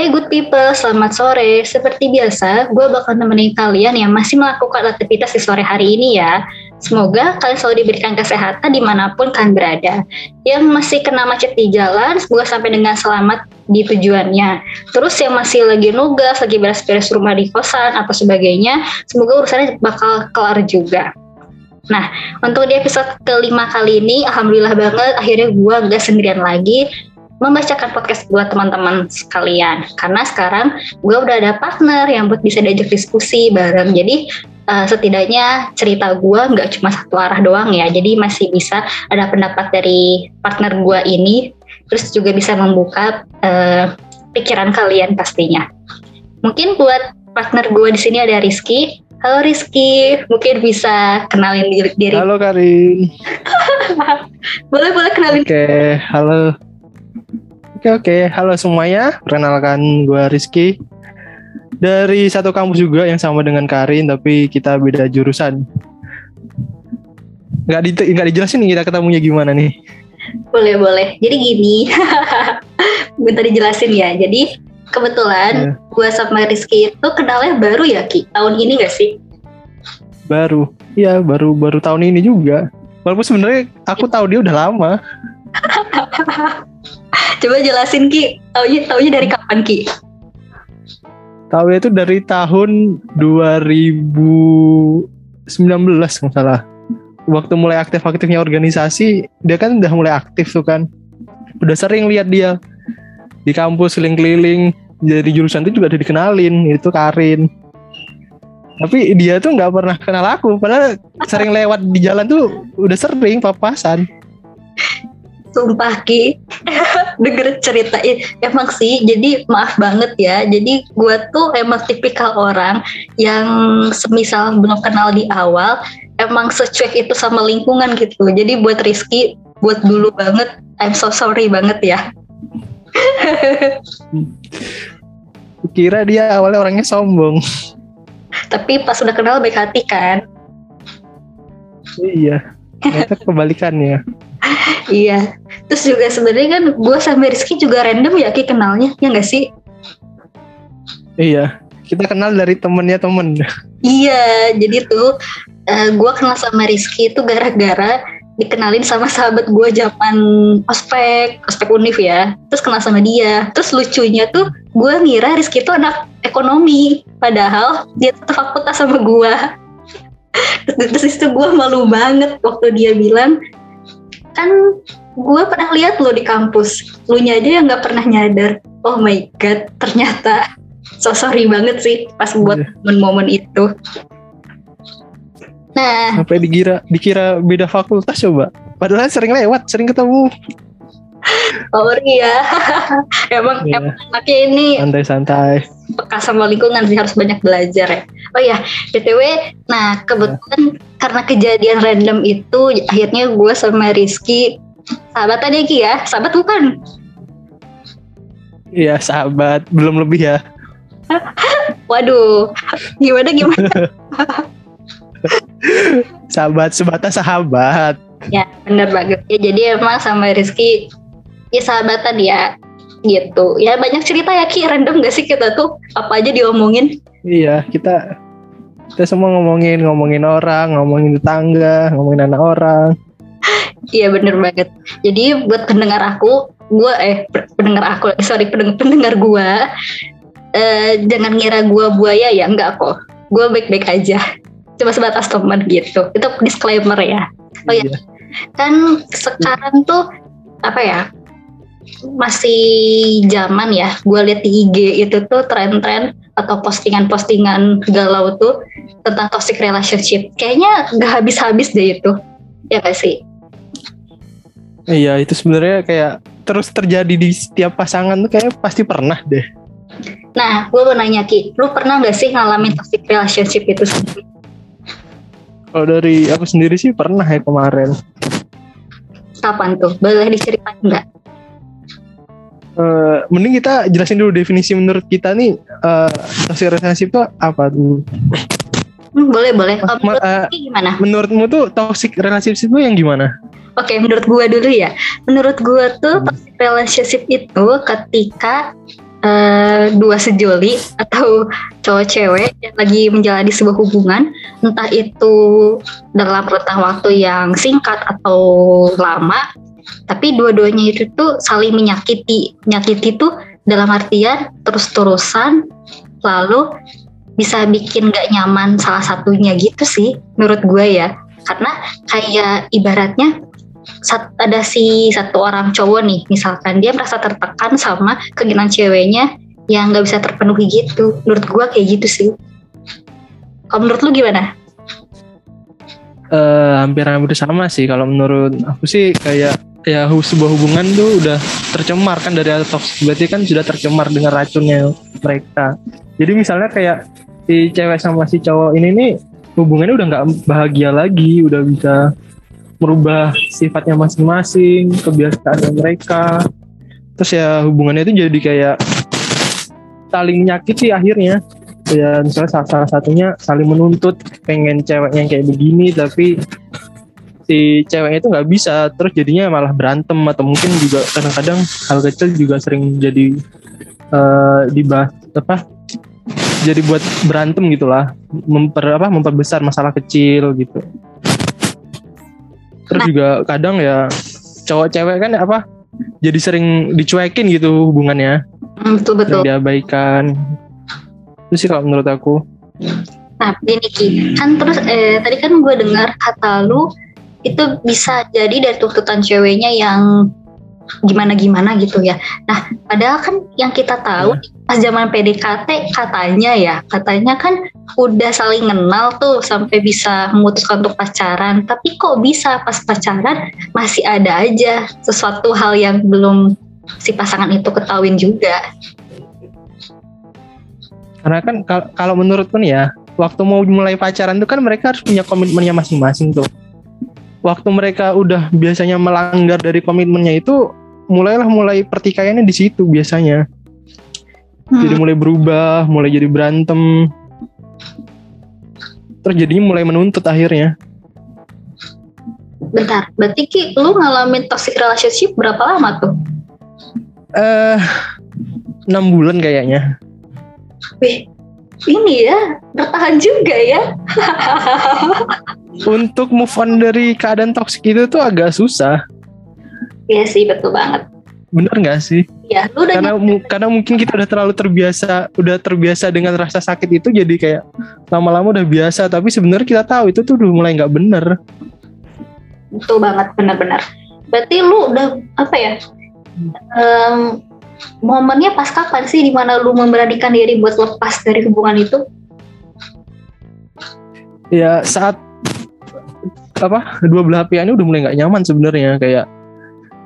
Hai good people, selamat sore. Seperti biasa, gue bakal nemenin kalian yang masih melakukan aktivitas di sore hari ini ya. Semoga kalian selalu diberikan kesehatan di mana pun kalian berada. Yang masih kena macet di jalan, semoga sampai dengan selamat di tujuannya. Terus yang masih lagi nugas, lagi beres-beres rumah di kosan atau sebagainya, semoga urusannya bakal kelar juga. Nah, untuk di episode kelima kali ini, alhamdulillah banget akhirnya gue gak sendirian lagi membacakan podcast buat teman-teman sekalian. Karena sekarang gue udah ada partner yang buat bisa diajak diskusi bareng. Jadi uh, setidaknya cerita gue nggak cuma satu arah doang ya. Jadi masih bisa ada pendapat dari partner gue ini. Terus juga bisa membuka uh, pikiran kalian pastinya. Mungkin buat partner gue di sini ada Rizky. Halo Rizky, mungkin bisa kenalin diri. diri. Halo Karin. boleh boleh kenalin. Oke, okay, halo Oke oke, halo semuanya. Perkenalkan gue Rizky dari satu kampus juga yang sama dengan Karin, tapi kita beda jurusan. Gak, di, nggak dijelasin nih kita ketemunya gimana nih? Boleh boleh. Jadi gini, minta dijelasin ya. Jadi kebetulan yeah. gue sama Rizky itu kenalnya baru ya Ki. Tahun ini gak sih? Baru, iya baru baru tahun ini juga. Walaupun sebenarnya aku tahu dia udah lama. Coba jelasin Ki, taunya taunya dari kapan Ki? Tahu itu dari tahun 2019 nggak salah. Waktu mulai aktif-aktifnya organisasi, dia kan udah mulai aktif tuh kan. Udah sering lihat dia di kampus keliling-keliling. Jadi jurusan itu juga udah dikenalin, itu Karin. Tapi dia tuh nggak pernah kenal aku, padahal sering lewat di jalan tuh udah sering papasan. Sumpah Ki. Denger ceritain Emang sih Jadi maaf banget ya. Jadi gue tuh emang tipikal orang Yang semisal belum kenal di awal Emang secuek itu sama lingkungan gitu. Jadi buat Rizky Buat dulu banget I'm so sorry banget ya. Kira dia awalnya orangnya sombong. Tapi pas udah kenal baik hati kan? Iya. Ternyata kebalikannya. Iya terus juga sebenarnya kan gue sama Rizky juga random ya Ki kenalnya ya nggak sih? Iya kita kenal dari temennya temen. Iya jadi tuh uh, eh, gue kenal sama Rizky itu gara-gara dikenalin sama sahabat gue zaman ospek ospek univ ya. Terus kenal sama dia. Terus lucunya tuh gue ngira Rizky itu anak ekonomi padahal dia tuh fakultas sama gue terus, terus itu gue malu banget waktu dia bilang kan gue pernah lihat lo di kampus lu aja yang nggak pernah nyadar oh my god ternyata so sorry banget sih pas buat yeah. momen-momen itu nah sampai dikira dikira beda fakultas coba padahal sering lewat sering ketemu Oh iya, emang yeah. emang anaknya ini santai-santai. Bekas sama lingkungan sih harus banyak belajar ya. Oh iya, btw, nah kebetulan yeah. karena kejadian random itu akhirnya gue sama Rizky sahabatan ya Ki ya, sahabat bukan? Iya sahabat, belum lebih ya. Waduh, gimana gimana? sahabat sebatas sahabat. Ya benar banget ya. Jadi emang sama Rizky ya sahabatan ya gitu ya banyak cerita ya Ki random gak sih kita tuh apa aja diomongin iya kita kita semua ngomongin ngomongin orang ngomongin tetangga ngomongin anak orang iya bener banget. Jadi buat pendengar aku gue eh pendengar aku sorry pendengar pendengar gue eh, jangan ngira gue buaya ya enggak kok. Gue baik-baik aja. Cuma sebatas teman gitu. Itu disclaimer ya. Oh ya. Kan sekarang tuh apa ya masih zaman ya gue lihat di IG itu tuh tren-tren atau postingan-postingan galau tuh tentang toxic relationship. Kayaknya gak habis-habis deh itu. Ya gak sih iya itu sebenarnya kayak terus terjadi di setiap pasangan tuh kayak pasti pernah deh nah gue mau nanya Ki lu pernah gak sih ngalamin toxic relationship itu sendiri kalau dari aku sendiri sih pernah ya kemarin kapan tuh boleh diceritain nggak uh, mending kita jelasin dulu definisi menurut kita nih uh, toxic relationship itu apa tuh? Hmm, boleh boleh. Menurut uh, gimana? Menurutmu tuh toxic relationship itu yang gimana? Oke, okay, menurut gua dulu ya. Menurut gua tuh hmm. toxic relationship itu ketika uh, dua sejoli atau cowok cewek yang lagi menjalani sebuah hubungan entah itu dalam rentang waktu yang singkat atau lama tapi dua-duanya itu tuh saling menyakiti menyakiti tuh dalam artian terus-terusan lalu bisa bikin gak nyaman salah satunya gitu sih menurut gue ya karena kayak ibaratnya ada si satu orang cowok nih misalkan dia merasa tertekan sama keinginan ceweknya yang nggak bisa terpenuhi gitu. Menurut gue kayak gitu sih. Kalau menurut lu gimana? Uh, hampir-hampir sama sih. Kalau menurut aku sih kayak ya sebuah hubungan tuh udah tercemar kan. Dari toxic berarti kan sudah tercemar dengan racunnya mereka. Jadi misalnya kayak si cewek sama si cowok ini nih hubungannya udah nggak bahagia lagi. Udah bisa merubah sifatnya masing-masing kebiasaan mereka. Terus ya hubungannya itu jadi kayak saling nyakiti akhirnya. Ya misalnya salah, satunya saling menuntut pengen ceweknya yang kayak begini tapi si ceweknya itu nggak bisa. Terus jadinya malah berantem atau mungkin juga kadang-kadang hal kecil juga sering jadi uh, dibahas apa jadi buat berantem gitulah. Memper apa memperbesar masalah kecil gitu terus juga kadang ya cowok cewek kan apa jadi sering dicuekin gitu hubungannya Hmm, betul betul. diabaikan. Itu sih kalau menurut aku. Nah, ini Ki, kan terus eh, tadi kan gue dengar kata lu itu bisa jadi dari tuntutan ceweknya yang gimana-gimana gitu ya. Nah, padahal kan yang kita tahu ya. pas zaman PDKT katanya ya, katanya kan udah saling kenal tuh sampai bisa memutuskan untuk pacaran. Tapi kok bisa pas pacaran masih ada aja sesuatu hal yang belum si pasangan itu ketahuin juga. Karena kan kalau menurutku nih ya, waktu mau mulai pacaran itu kan mereka harus punya komitmennya masing-masing tuh. Waktu mereka udah biasanya melanggar dari komitmennya itu, mulailah mulai pertikaiannya di situ biasanya. Hmm. Jadi mulai berubah, mulai jadi berantem. Terus jadinya mulai menuntut akhirnya. Bentar, berarti Ki, lu ngalamin toxic relationship berapa lama tuh? eh enam bulan kayaknya. Wih, ini ya bertahan juga ya. Untuk move on dari keadaan toksik itu tuh agak susah. Iya sih, betul banget. Bener nggak sih? Iya, lu udah karena karena mungkin kita udah terlalu terbiasa, udah terbiasa dengan rasa sakit itu, jadi kayak lama-lama udah biasa. Tapi sebenarnya kita tahu itu tuh udah mulai nggak bener. Betul banget, benar-benar. Berarti lu udah apa ya? um, momennya pas kapan sih di mana lu memberanikan diri buat lepas dari hubungan itu? Ya saat apa dua belah pihak ini udah mulai nggak nyaman sebenarnya kayak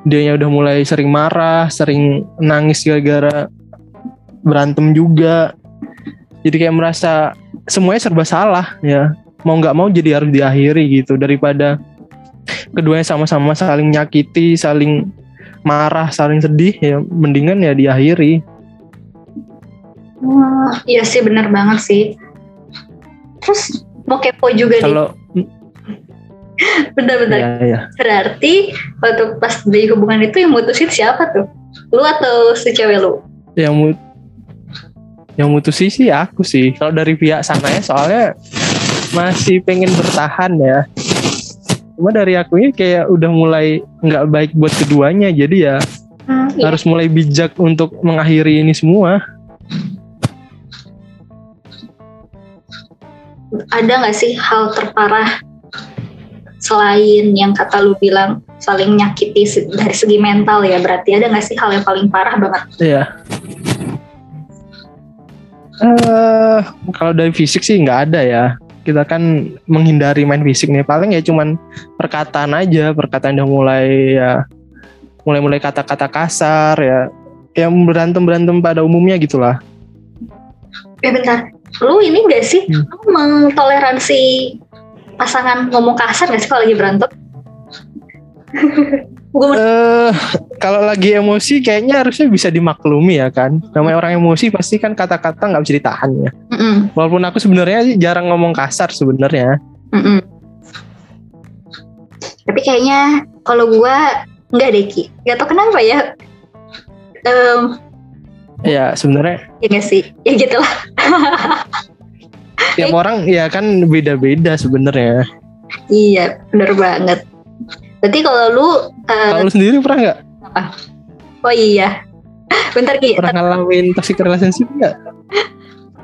dia udah mulai sering marah, sering nangis gara-gara berantem juga. Jadi kayak merasa semuanya serba salah ya. Mau nggak mau jadi harus diakhiri gitu daripada keduanya sama-sama saling menyakiti, saling marah saling sedih ya mendingan ya diakhiri Wah, iya sih benar banget sih terus mau kepo juga kalau benar-benar ya, ya. berarti waktu pas di hubungan itu yang mutusin siapa tuh? Lu atau si cewek lu? Yang mut yang mutusin sih aku sih. Kalau dari pihak sana ya soalnya masih pengen bertahan ya. Cuma dari aku ini kayak udah mulai nggak baik buat keduanya jadi ya hmm, iya. harus mulai bijak untuk mengakhiri ini semua. Ada nggak sih hal terparah selain yang kata lu bilang saling nyakiti dari segi mental ya berarti ada nggak sih hal yang paling parah banget? Iya. Uh, kalau dari fisik sih nggak ada ya. Kita kan menghindari main fisik nih. Paling ya cuman perkataan aja. Perkataan yang mulai ya mulai-mulai kata-kata kasar ya. Yang berantem berantem pada umumnya gitulah. Ya bentar. Lu ini gak sih hmm. lu mengtoleransi pasangan ngomong kasar gak sih kalau lagi berantem uh, kalau lagi emosi kayaknya harusnya bisa dimaklumi ya kan. Namanya orang emosi pasti kan kata-kata nggak bisa ditahan ya. Mm -mm. Walaupun aku sebenarnya jarang ngomong kasar sebenarnya. Mm -mm. Tapi kayaknya kalau gue nggak deh Ki. Gak tau kenapa ya. Um, ya sebenarnya ya gak sih ya gitu lah tiap orang ya kan beda-beda sebenarnya. Iya bener banget. Berarti kalau lu uh, kalau sendiri pernah nggak? Oh iya. Bentar Ki. Pernah ngalamin toxic relationship nggak?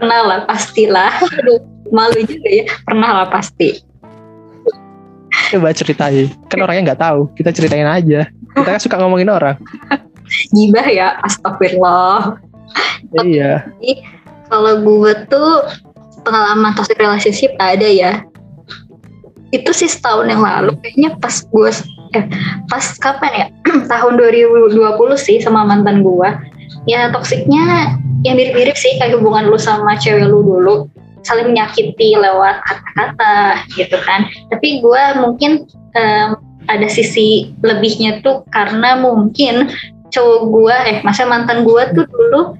Pernah lah pastilah. Aduh malu juga ya. Pernah lah pasti. Coba ceritain. Kan orangnya nggak tahu. Kita ceritain aja. Kita kan suka ngomongin orang. Gibah ya astagfirullah. Iya. Kalau gue tuh pengalaman toxic relationship ada ya. Itu sih setahun yang lalu. Kayaknya pas gue eh, pas kapan ya? Tahun 2020 sih sama mantan gue ya toksiknya yang mirip-mirip sih kayak hubungan lu sama cewek lu dulu. Saling menyakiti lewat kata-kata gitu kan. Tapi gue mungkin um, ada sisi lebihnya tuh karena mungkin cowok gue eh masa mantan gue tuh dulu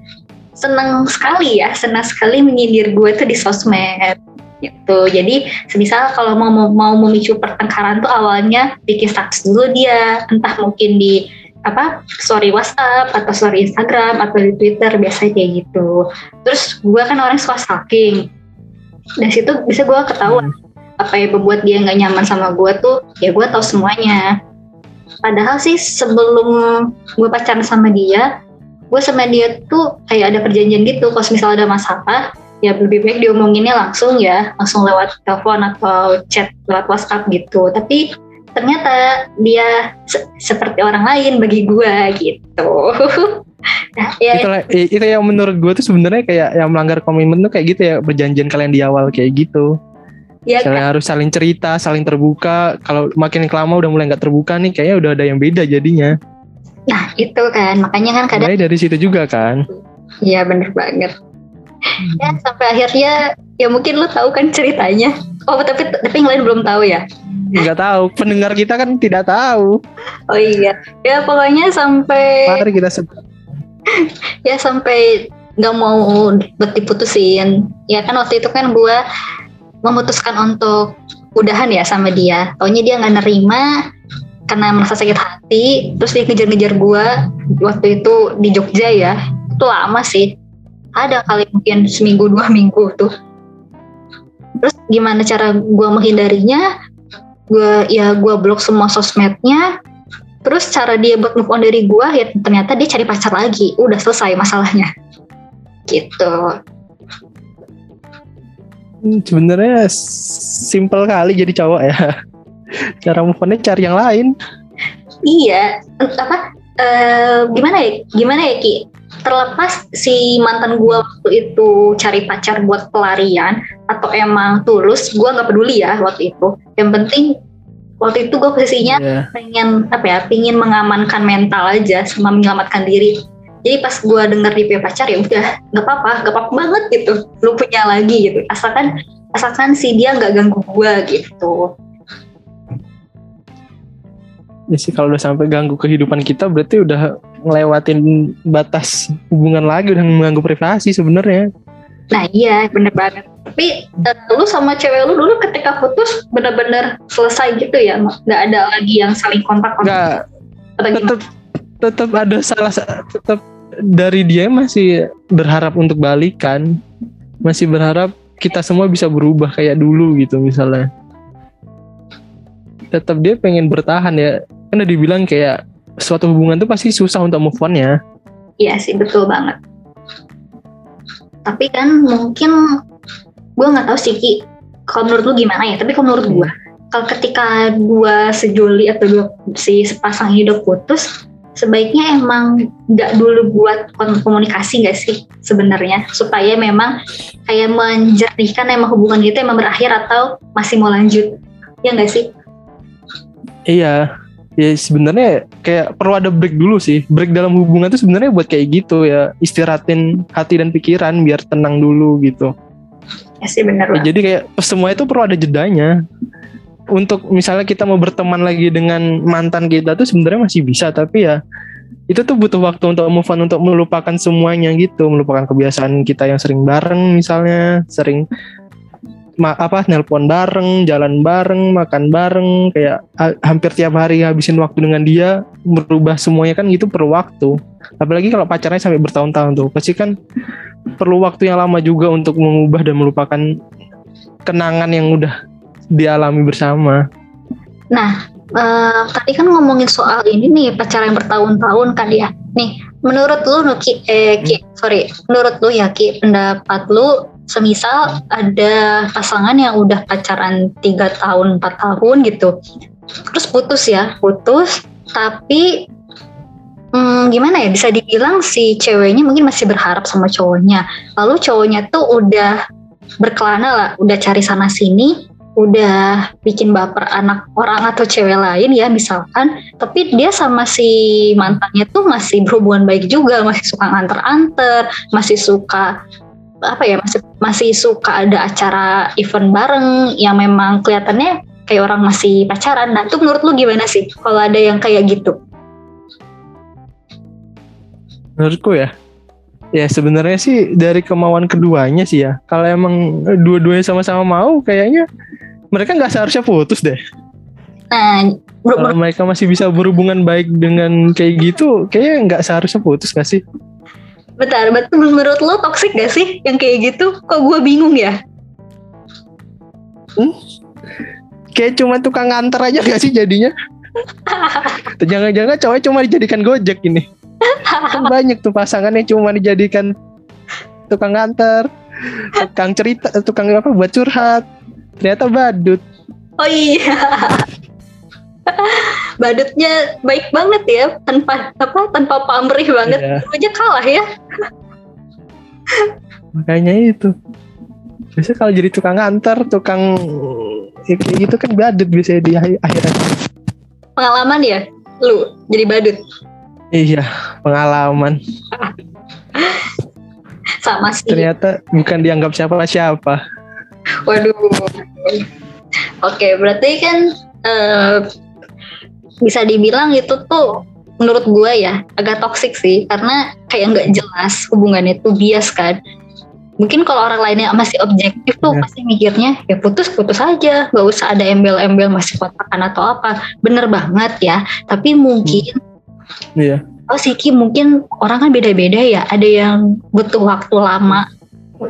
seneng sekali ya senang sekali menyindir gue tuh di sosmed gitu. Jadi semisal kalau mau mau memicu pertengkaran tuh awalnya bikin status dulu dia entah mungkin di apa story WhatsApp atau story Instagram atau di Twitter biasanya kayak gitu. Terus gue kan orang suka stalking. Dari situ bisa gue ketahuan apa yang membuat dia nggak nyaman sama gue tuh ya gue tahu semuanya. Padahal sih sebelum gue pacaran sama dia gue sama dia tuh kayak ada perjanjian gitu. Kalau misalnya ada masalah ya lebih baik diomonginnya langsung ya. Langsung lewat telepon atau chat lewat WhatsApp gitu. Tapi ternyata dia se seperti orang lain bagi gue gitu. Nah, ya, itu, itu yang menurut gue tuh sebenarnya kayak yang melanggar komitmen tuh kayak gitu ya. Perjanjian kalian di awal kayak gitu. Ya, kalian kan? harus saling cerita saling terbuka. Kalau makin lama udah mulai nggak terbuka nih kayaknya udah ada yang beda jadinya nah itu kan. Makanya kan kadang mulai dari situ juga kan. Iya bener banget. Ya sampai akhirnya ya mungkin lu tahu kan ceritanya. Oh tapi tapi yang lain belum tahu ya? Nggak tahu. Pendengar kita kan tidak tahu. Oh iya. Ya pokoknya sampai mari kita sebut ya sampai nggak mau diputusin. Ya kan waktu itu kan gue memutuskan untuk udahan ya sama dia. Taunya dia nggak nerima karena merasa sakit hati terus dia ngejar-ngejar gue waktu itu di Jogja ya itu lama sih. Ada kali mungkin seminggu dua minggu tuh. Terus gimana cara gue menghindarinya? Gue ya gue blok semua sosmednya. Terus cara dia buat move on dari gue ya ternyata dia cari pacar lagi. Udah selesai masalahnya. Gitu. Hmm, sebenarnya simple kali jadi cowok ya cara move onnya cari yang lain. Iya. Apa? Uh, gimana ya? Gimana ya ki? Terlepas si mantan gue waktu itu cari pacar buat pelarian atau emang tulus gue nggak peduli ya waktu itu. Yang penting waktu itu gue posisinya yeah. pengen apa ya pengen mengamankan mental aja sama menyelamatkan diri. Jadi pas gue denger di pacar ya udah nggak apa-apa nggak apa-apa banget gitu. Lu punya lagi gitu. Asalkan asalkan si dia nggak ganggu gue gitu ya sih kalau udah sampai ganggu kehidupan kita berarti udah ngelewatin batas hubungan lagi udah mengganggu privasi sebenarnya. Nah iya bener banget. Tapi uh, lu sama cewek lu dulu ketika putus bener-bener selesai gitu ya nggak ada lagi yang saling kontak nggak. Tetap tetap ada salah tetap dari dia masih berharap untuk balikan masih berharap kita semua bisa berubah kayak dulu gitu misalnya. Tetap dia pengen bertahan ya kan udah dibilang kayak suatu hubungan tuh pasti susah untuk move on ya. Iya sih betul banget. Tapi kan mungkin gue nggak tahu sih Ki. Kalau menurut lu gimana ya? Tapi kalau menurut gue kalau ketika dua sejoli atau dua si sepasang hidup putus sebaiknya emang nggak dulu buat komunikasi nggak sih sebenarnya? Supaya memang kayak menjernihkan emang hubungan itu emang berakhir atau masih mau lanjut. Ya nggak sih? Iya ya sebenarnya kayak perlu ada break dulu sih. Break dalam hubungan tuh sebenarnya buat kayak gitu ya. Istirahatin hati dan pikiran biar tenang dulu gitu. Ya sih benar ya, jadi kayak semua itu perlu ada jedanya. Untuk misalnya kita mau berteman lagi dengan mantan kita tuh sebenarnya masih bisa tapi ya itu tuh butuh waktu untuk move on untuk melupakan semuanya gitu. Melupakan kebiasaan kita yang sering bareng misalnya sering ma apa nelpon bareng, jalan bareng, makan bareng, kayak hampir tiap hari habisin waktu dengan dia, merubah semuanya kan itu perlu waktu. apalagi kalau pacarnya sampai bertahun-tahun tuh pasti kan perlu waktu yang lama juga untuk mengubah dan melupakan kenangan yang udah dialami bersama Nah, eh, tadi kan ngomongin soal ini nih pacaran bertahun-tahun kan ya. Nih, menurut lu Nuki, eh Ki, sorry, menurut lu ya Ki, pendapat lu semisal ada pasangan yang udah pacaran tiga tahun, empat tahun gitu, terus putus ya, putus, tapi hmm, gimana ya bisa dibilang si ceweknya mungkin masih berharap sama cowoknya, lalu cowoknya tuh udah berkelana lah, udah cari sana sini, udah bikin baper anak orang atau cewek lain ya misalkan. Tapi dia sama si mantannya tuh masih berhubungan baik juga masih suka nganter-anter masih suka apa ya masih masih suka ada acara event bareng yang memang kelihatannya kayak orang masih pacaran. Nah itu menurut lu gimana sih? Kalau ada yang kayak gitu? Menurutku ya ya sebenarnya sih dari kemauan keduanya sih ya. Kalau emang dua-duanya sama-sama mau kayaknya mereka nggak seharusnya putus deh. Nah, kalau mereka masih bisa berhubungan baik dengan kayak gitu, kayaknya nggak seharusnya putus gak sih? Bentar, betul menurut lo toxic gak sih yang kayak gitu? Kok gue bingung ya? Hmm? Kayak cuma tukang nganter aja gak sih jadinya? Jangan-jangan cowok cuma dijadikan gojek ini. kan banyak tuh pasangan yang cuma dijadikan tukang nganter, tukang cerita, tukang apa buat curhat ternyata badut oh iya badutnya baik banget ya tanpa apa tanpa pamrih banget. Iya. aja kalah ya. Makanya itu. Biasanya kalau jadi tukang antar tukang ya kayak gitu kan badut bisa di akhirat. Pengalaman ya lu jadi badut? Iya pengalaman. Sama sih. Ternyata bukan dianggap siapa-siapa. Waduh. Oke, berarti kan uh, bisa dibilang itu tuh menurut gue ya agak toksik sih karena kayak nggak jelas hubungannya tuh bias kan. Mungkin kalau orang lainnya masih objektif tuh yeah. pasti mikirnya ya putus putus aja, nggak usah ada embel-embel masih kotakan atau apa. Bener banget ya. Tapi mungkin Iya. Yeah. Oh Siki mungkin orang kan beda-beda ya. Ada yang butuh waktu lama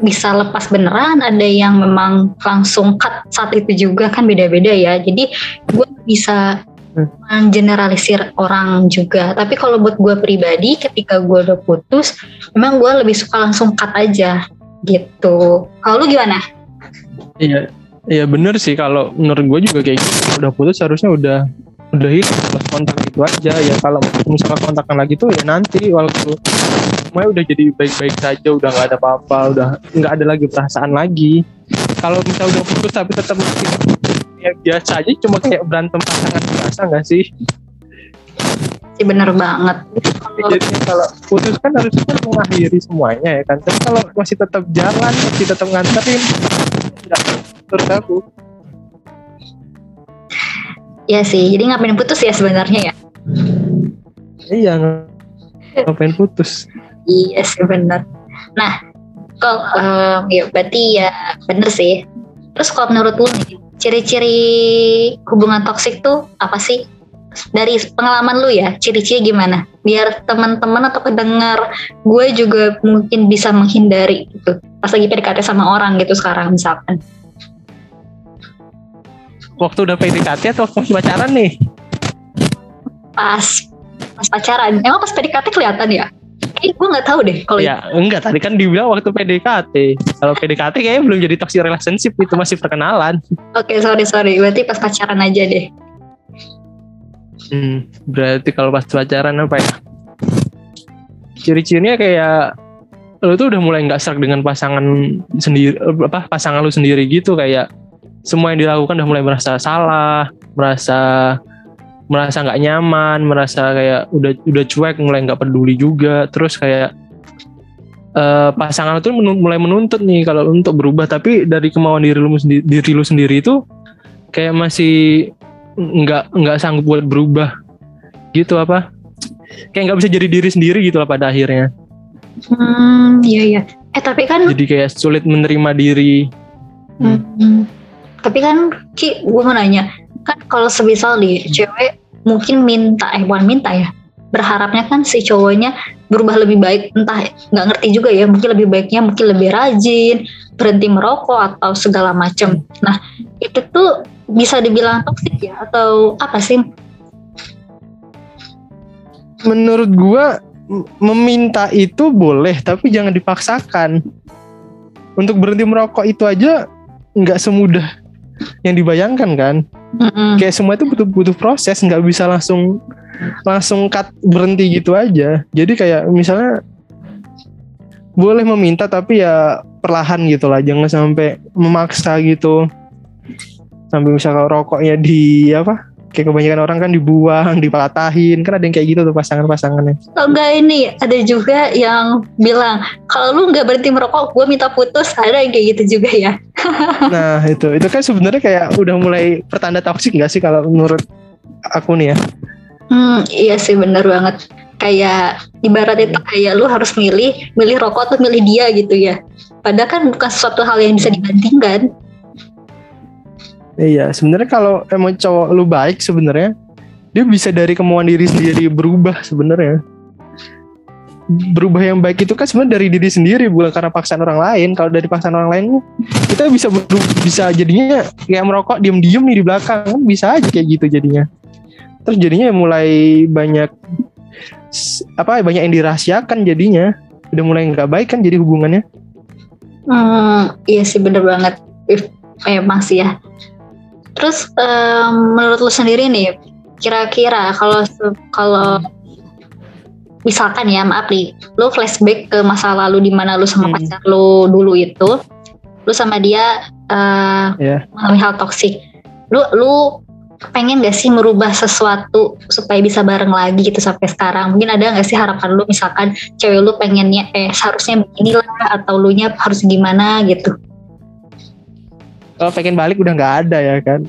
bisa lepas beneran, ada yang memang langsung cut saat itu juga kan beda-beda ya. Jadi gue bisa mengeneralisir orang juga. Tapi kalau buat gue pribadi, ketika gue udah putus, memang gue lebih suka langsung cut aja gitu. Kalau lu gimana? Iya, iya bener sih. Kalau menurut gue juga kayak gitu. Udah putus harusnya udah udah hilang kontak itu aja ya kalau misalnya kontakkan lagi tuh ya nanti waktu semuanya udah jadi baik-baik saja udah nggak ada apa-apa udah nggak ada lagi perasaan lagi kalau misalnya udah putus tapi tetap masih ya biasa aja cuma kayak berantem pasangan biasa nggak sih sih bener banget jadi kalau putus kan harusnya kan mengakhiri semuanya ya kan tapi kalau masih tetap jalan masih tetap nganterin terus aku Iya sih, jadi ngapain putus ya sebenarnya ya? Iya, ngapain putus? iya sih benar. Nah, kalau um, ya berarti ya bener sih. Terus kalau menurut lu nih, ciri-ciri hubungan toksik tuh apa sih? Dari pengalaman lu ya, ciri-ciri gimana? Biar teman-teman atau pendengar gue juga mungkin bisa menghindari gitu. Pas lagi PDKT sama orang gitu sekarang misalkan waktu udah PDKT atau waktu pacaran nih? Pas pas pacaran. Emang pas PDKT kelihatan ya? Eh, gue nggak tahu deh kalau ya enggak tadi kan dibilang waktu PDKT kalau PDKT kayaknya belum jadi toxic relationship itu masih perkenalan. Oke okay, sorry sorry. Berarti pas pacaran aja deh. Hmm, berarti kalau pas pacaran apa ya? Ciri-cirinya kayak lo tuh udah mulai nggak serak dengan pasangan sendiri apa pasangan lu sendiri gitu kayak semua yang dilakukan udah mulai merasa salah, merasa merasa nggak nyaman, merasa kayak udah udah cuek, mulai nggak peduli juga, terus kayak uh, pasangan itu mulai menuntut nih kalau untuk berubah, tapi dari kemauan diri lu sendiri, diri lu sendiri itu kayak masih nggak nggak sanggup buat berubah, gitu apa? Kayak nggak bisa jadi diri sendiri gitu lah pada akhirnya. Hmm, iya iya. Eh tapi kan. Jadi kayak sulit menerima diri. Hmm. hmm tapi kan Ki gue mau nanya kan kalau semisal nih cewek mungkin minta eh bukan minta ya berharapnya kan si cowoknya berubah lebih baik entah nggak ngerti juga ya mungkin lebih baiknya mungkin lebih rajin berhenti merokok atau segala macam nah itu tuh bisa dibilang toksik ya atau apa sih? Menurut gua meminta itu boleh tapi jangan dipaksakan. Untuk berhenti merokok itu aja nggak semudah yang dibayangkan kan? Mm-mm. kayak semua itu butuh butuh proses nggak bisa langsung langsung cut berhenti gitu aja. Jadi kayak misalnya boleh meminta tapi ya perlahan gitu lah jangan sampai memaksa gitu. Sampai misalnya rokoknya di apa kayak kebanyakan orang kan dibuang dipatahin kan ada yang kayak gitu tuh pasangan-pasangannya Atau enggak ini ada juga yang bilang kalau lu nggak berhenti merokok gue minta putus ada yang kayak gitu juga ya nah itu itu kan sebenarnya kayak udah mulai pertanda toksik nggak sih kalau menurut aku nih ya Hmm, iya sih bener banget. Kayak ibarat itu kayak lu harus milih, milih rokok atau milih dia gitu ya. Padahal kan bukan sesuatu hal yang bisa dibandingkan. Iya, sebenarnya kalau emang cowok lu baik sebenarnya dia bisa dari kemauan diri sendiri berubah sebenarnya. Berubah yang baik itu kan sebenarnya dari diri sendiri bukan karena paksaan orang lain. Kalau dari paksaan orang lain kita bisa beru- bisa jadinya kayak merokok diem-diem nih di belakang kan bisa aja kayak gitu jadinya. Terus jadinya mulai banyak apa banyak yang dirahasiakan jadinya. Udah mulai nggak baik kan jadi hubungannya. Hmm, iya sih bener banget. If, emang sih ya. Terus em, menurut lu sendiri nih, kira-kira kalau kalau misalkan ya maaf nih, lu flashback ke masa lalu di mana lu sama Hmm. pacar lu dulu itu, lu sama dia eh, Ya. mengalami hal toksik. Lu lu pengen gak sih merubah sesuatu supaya bisa bareng lagi gitu sampai sekarang? Mungkin ada gak sih harapan lu misalkan cewek lu pengennya eh seharusnya beginilah atau lu nya harus gimana gitu? Kalau pengen balik udah nggak ada ya kan.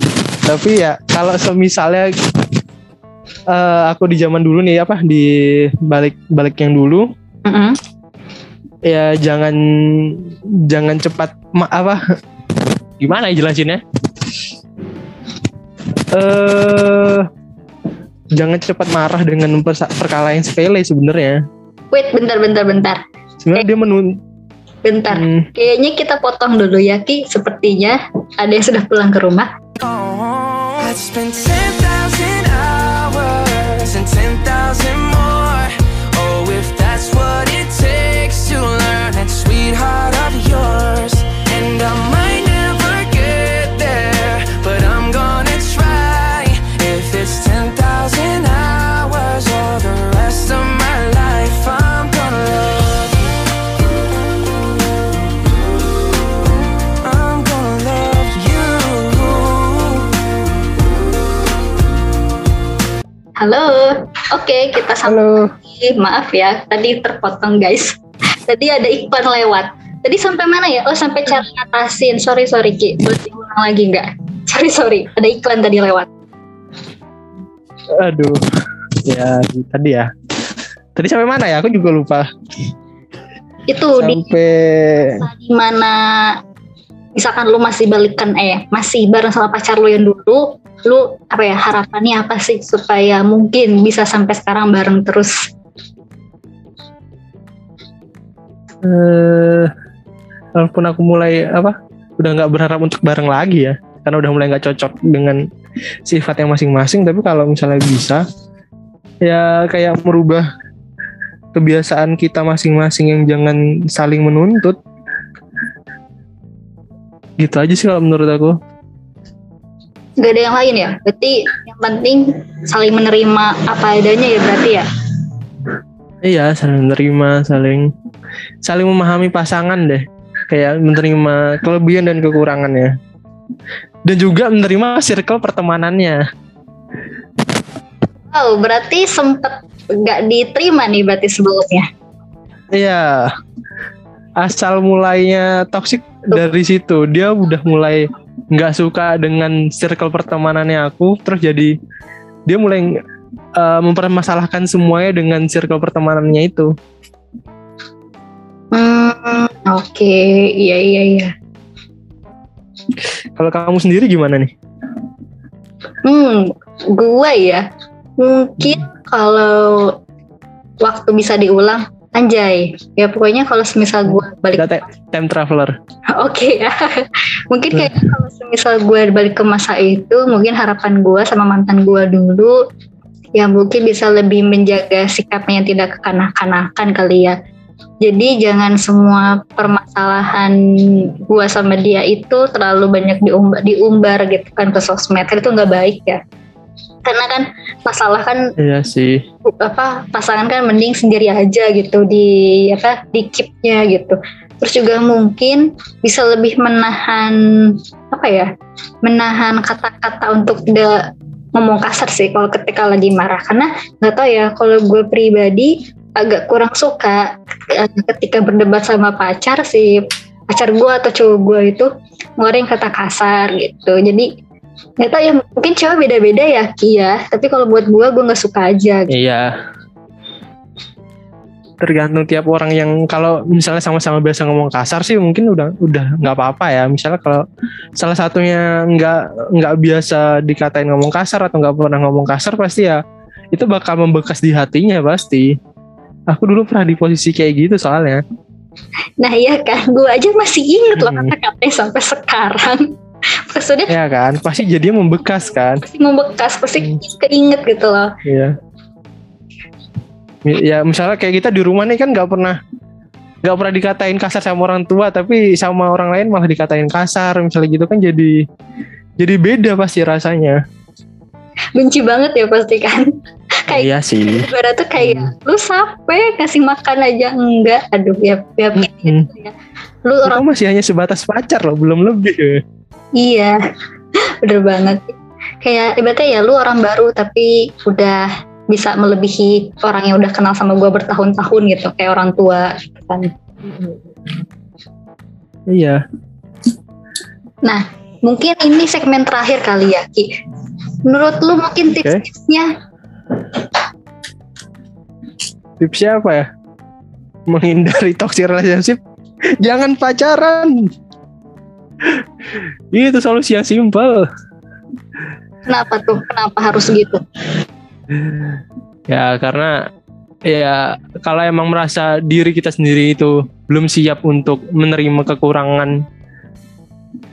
Tapi ya kalau semisalnya eh, aku di zaman dulu nih apa di balik balik yang dulu Mm-mm. ya jangan jangan cepat ma apa gimana ya jelasinnya? Eh jangan cepat marah dengan perkara yang sepele sebenarnya. Wait, bentar, bentar, bentar, sebenarnya dia menun bentar. hmm, Kayaknya kita potong dulu ya Ki. Sepertinya ada yang sudah pulang ke rumah. I'd Oke, kita sambung halo lagi. Maaf ya, tadi terpotong guys. Tadi ada iklan lewat. Tadi sampai mana ya? Oh, sampai cara ngatasin. Sorry, sorry Ki. Boleh diulang lagi nggak? Sorry, sorry. Ada iklan tadi lewat. aduh ya tadi ya tadi sampai mana ya aku juga lupa Itu di sampai di mana misalkan lu masih balikan eh masih bareng sama pacar lu yang dulu, lu apa ya harapannya apa sih supaya mungkin bisa sampai sekarang bareng terus? eh walaupun aku mulai apa udah nggak berharap untuk bareng lagi ya karena udah mulai nggak cocok dengan sifat yang masing-masing tapi kalau misalnya bisa ya kayak merubah kebiasaan kita masing-masing yang jangan saling menuntut gitu aja sih kalau menurut aku Gak ada yang lain ya? Berarti yang penting saling menerima apa adanya ya berarti ya? iya saling menerima saling saling memahami pasangan deh kayak menerima kelebihan dan kekurangannya dan juga menerima circle pertemanannya Oh, berarti sempet gak diterima nih berarti sebelumnya. iya asal mulainya toxic dari situ dia udah mulai nggak suka dengan circle pertemanannya aku terus jadi dia mulai eh, mempermasalahkan semuanya dengan circle pertemanannya itu. Hmm, oke, iya iya iya. kalau kamu sendiri gimana nih? Hmm, gue ya. Mungkin kalau waktu bisa diulang, Anjay, ya pokoknya kalau semisal gue balik Kita time traveler. Oke ya, mungkin kayak kalau semisal gue balik ke masa itu, mungkin harapan gue sama mantan gue dulu, ya mungkin bisa lebih menjaga sikapnya yang tidak kekanak-kanakan kali ya. Jadi jangan semua permasalahan gue sama dia itu terlalu banyak diumbar, diumbar gitu kan ke sosmed, itu nggak baik ya. Karena kan masalah kan Iya sih. apa pasangan kan mending sendiri aja gitu di apa di keepnya gitu. Terus juga mungkin bisa lebih menahan apa ya menahan kata-kata untuk tidak ngomong kasar sih kalau ketika lagi marah. Karena nggak tahu ya kalau gue pribadi agak kurang suka eh, ketika berdebat sama pacar sih pacar gue atau cowok gue itu ngeluarin kata kasar gitu. Jadi nggak tahu ya mungkin cewek beda-beda ya Ki ya tapi kalau buat gue gue nggak suka aja gitu. Iya. Tergantung tiap orang yang kalau misalnya sama-sama biasa ngomong kasar sih mungkin udah udah nggak apa-apa ya. Misalnya kalau salah satunya nggak nggak biasa dikatain ngomong kasar atau nggak pernah ngomong kasar pasti ya itu bakal membekas di hatinya pasti. Aku dulu pernah di posisi kayak gitu soalnya. Nah iya kan, gue aja masih inget loh Hmm. kata-katanya sampai sekarang. Maksudnya Ya kan, pasti jadinya membekas kan. pasti membekas, pasti Hmm. keinget gitu loh. Iya. Ya misalnya kayak kita di rumah nih kan nggak pernah nggak pernah dikatain kasar sama orang tua, tapi sama orang lain malah dikatain kasar, misalnya gitu kan jadi jadi beda pasti rasanya. Benci banget ya pasti kan. Kayak Iya sih. ibarat tuh kayak Hmm. lu sampai kasih makan aja enggak. Aduh ya ya Hmm. gitu ya. Lu orang masih hanya sebatas pacar loh, belum lebih. Iya. Bener banget. Kayak ibaratnya ya lu orang baru tapi udah bisa melebihi orang yang udah kenal sama gue bertahun-tahun gitu kayak orang tua gitu kan. Iya. Mungkin ini segmen terakhir kali ya, Ki. Menurut lu mungkin tips-tipsnya Tipsnya apa ya? Menghindari toxic relationship. Jangan pacaran. Itu solusi yang simpel. kenapa tuh? Kenapa harus gitu? Ya karena ya kalau emang merasa diri kita sendiri itu belum siap untuk menerima kekurangan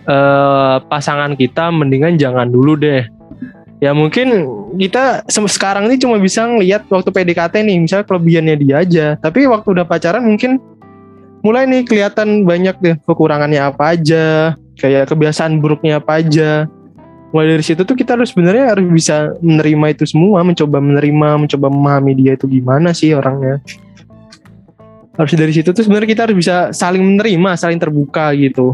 eh, pasangan kita, mendingan jangan dulu deh. Ya mungkin kita sekarang ini cuma bisa ngelihat waktu PDKT nih, misalnya kelebihannya dia aja. Tapi waktu udah pacaran mungkin mulai nih kelihatan banyak deh kekurangannya apa aja, kayak kebiasaan buruknya apa aja. Mulai dari situ tuh kita harus sebenarnya harus bisa menerima itu semua mencoba menerima mencoba memahami dia itu gimana sih orangnya. Harus dari situ tuh sebenarnya kita harus bisa saling menerima saling terbuka gitu.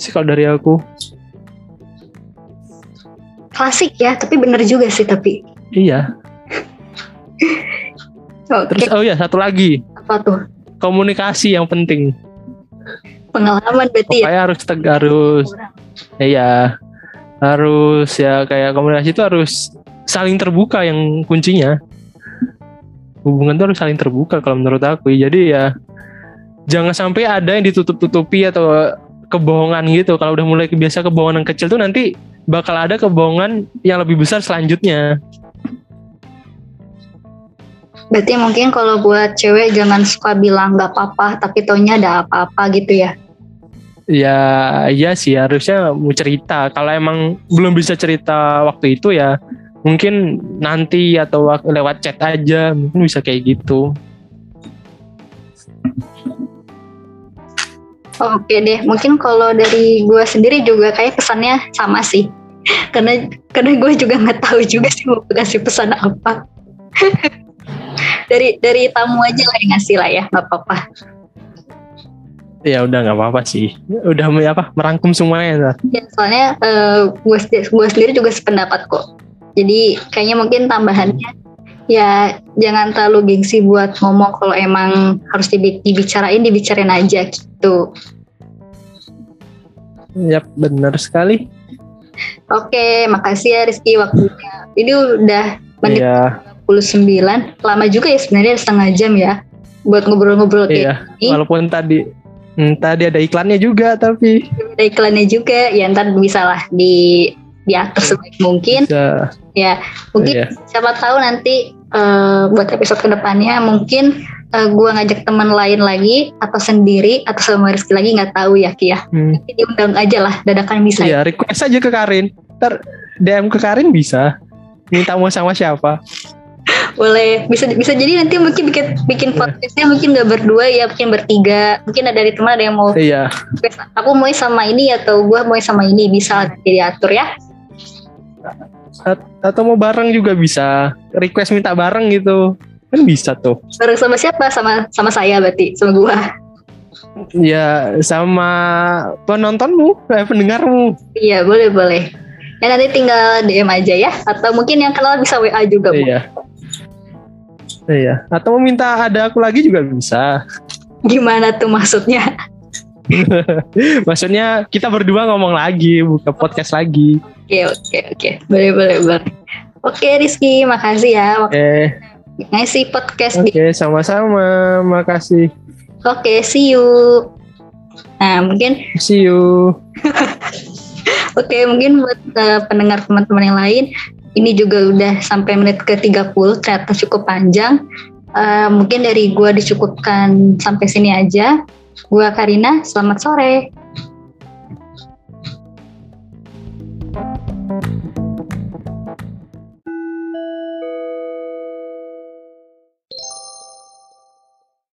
Sih kalau dari aku. Klasik ya, tapi bener juga sih tapi. iya. Oke, terus oh ya satu lagi. Apa tuh? Komunikasi yang penting. Pengalaman berarti ya. Pokoknya harus teg harus iya. Harus ya kayak komunikasi itu harus saling terbuka yang kuncinya. Hubungan itu harus saling terbuka kalau menurut aku. Jadi ya jangan sampai ada yang ditutup-tutupi atau kebohongan gitu. Kalau udah mulai kebiasa kebohongan yang kecil tuh nanti bakal ada kebohongan yang lebih besar selanjutnya Berarti mungkin kalau buat cewek jangan suka bilang nggak apa-apa, tapi taunya ada apa-apa gitu ya. ya iya sih harusnya mau cerita kalau emang belum bisa cerita waktu itu ya mungkin nanti atau lewat chat aja mungkin bisa kayak gitu Oke deh, mungkin kalau dari gue sendiri juga kayak pesannya sama sih. Karena karena gue juga nggak tahu juga sih mau kasih pesan apa. dari dari tamu aja lah yang ngasih lah ya, nggak apa-apa. ya udah nggak apa-apa sih udah apa merangkum semuanya. Ya, soalnya eh, gue sendiri, gue sendiri juga sependapat kok. Jadi kayaknya mungkin tambahannya ya jangan terlalu gengsi buat ngomong kalau emang harus dibi- dibicarain dibicarain aja gitu. Yap, benar sekali. Oke, makasih ya Rizky waktunya. Ini udah menit Iya, 29, lama juga ya sebenarnya setengah jam ya buat ngobrol-ngobrol kayak iya. gini. Walaupun tadi hmm, tadi ada iklannya juga, tapi Ada iklannya juga, ya ntar bisa lah di diatur sebaik mungkin. bisa. Ya, mungkin Iya. siapa tahu nanti eh, buat episode ke depannya mungkin eh, gua ngajak teman lain lagi atau sendiri atau sama Rizky lagi nggak tahu ya Ki ya. Hmm. Nanti diundang aja lah dadakan bisa. Iya, request aja ke Karin. Ntar DM ke Karin bisa. Minta mau sama siapa? Boleh bisa bisa jadi nanti mungkin bikin bikin podcastnya mungkin nggak berdua ya mungkin bertiga mungkin ada dari teman ada yang mau Iya. aku mau sama ini atau gua mau sama ini bisa diatur ya. At- atau mau bareng juga bisa. Request minta bareng gitu. Kan bisa tuh. Bareng sama siapa? Sama sama saya berarti sama gua. Ya sama penontonmu, eh, pendengarmu. Iya boleh boleh. Ya nanti tinggal DM aja ya. Atau mungkin yang kenal bisa WA juga. Bu. Iya. Atau mau minta ada aku lagi juga bisa. Gimana tuh maksudnya? Maksudnya kita berdua ngomong lagi, buka podcast lagi. Oke oke oke. Boleh boleh boleh. Oke Rizky, makasih ya waktu Eh, ngasih podcast oke, di. sama-sama. Makasih. Oke, see you. Nah mungkin See you. Oke, mungkin buat eh, pendengar teman-teman yang lain, ini juga udah sampai menit ke 30, ternyata cukup panjang. Eh, mungkin dari gua dicukupkan sampai sini aja. Gua Karina, selamat sore.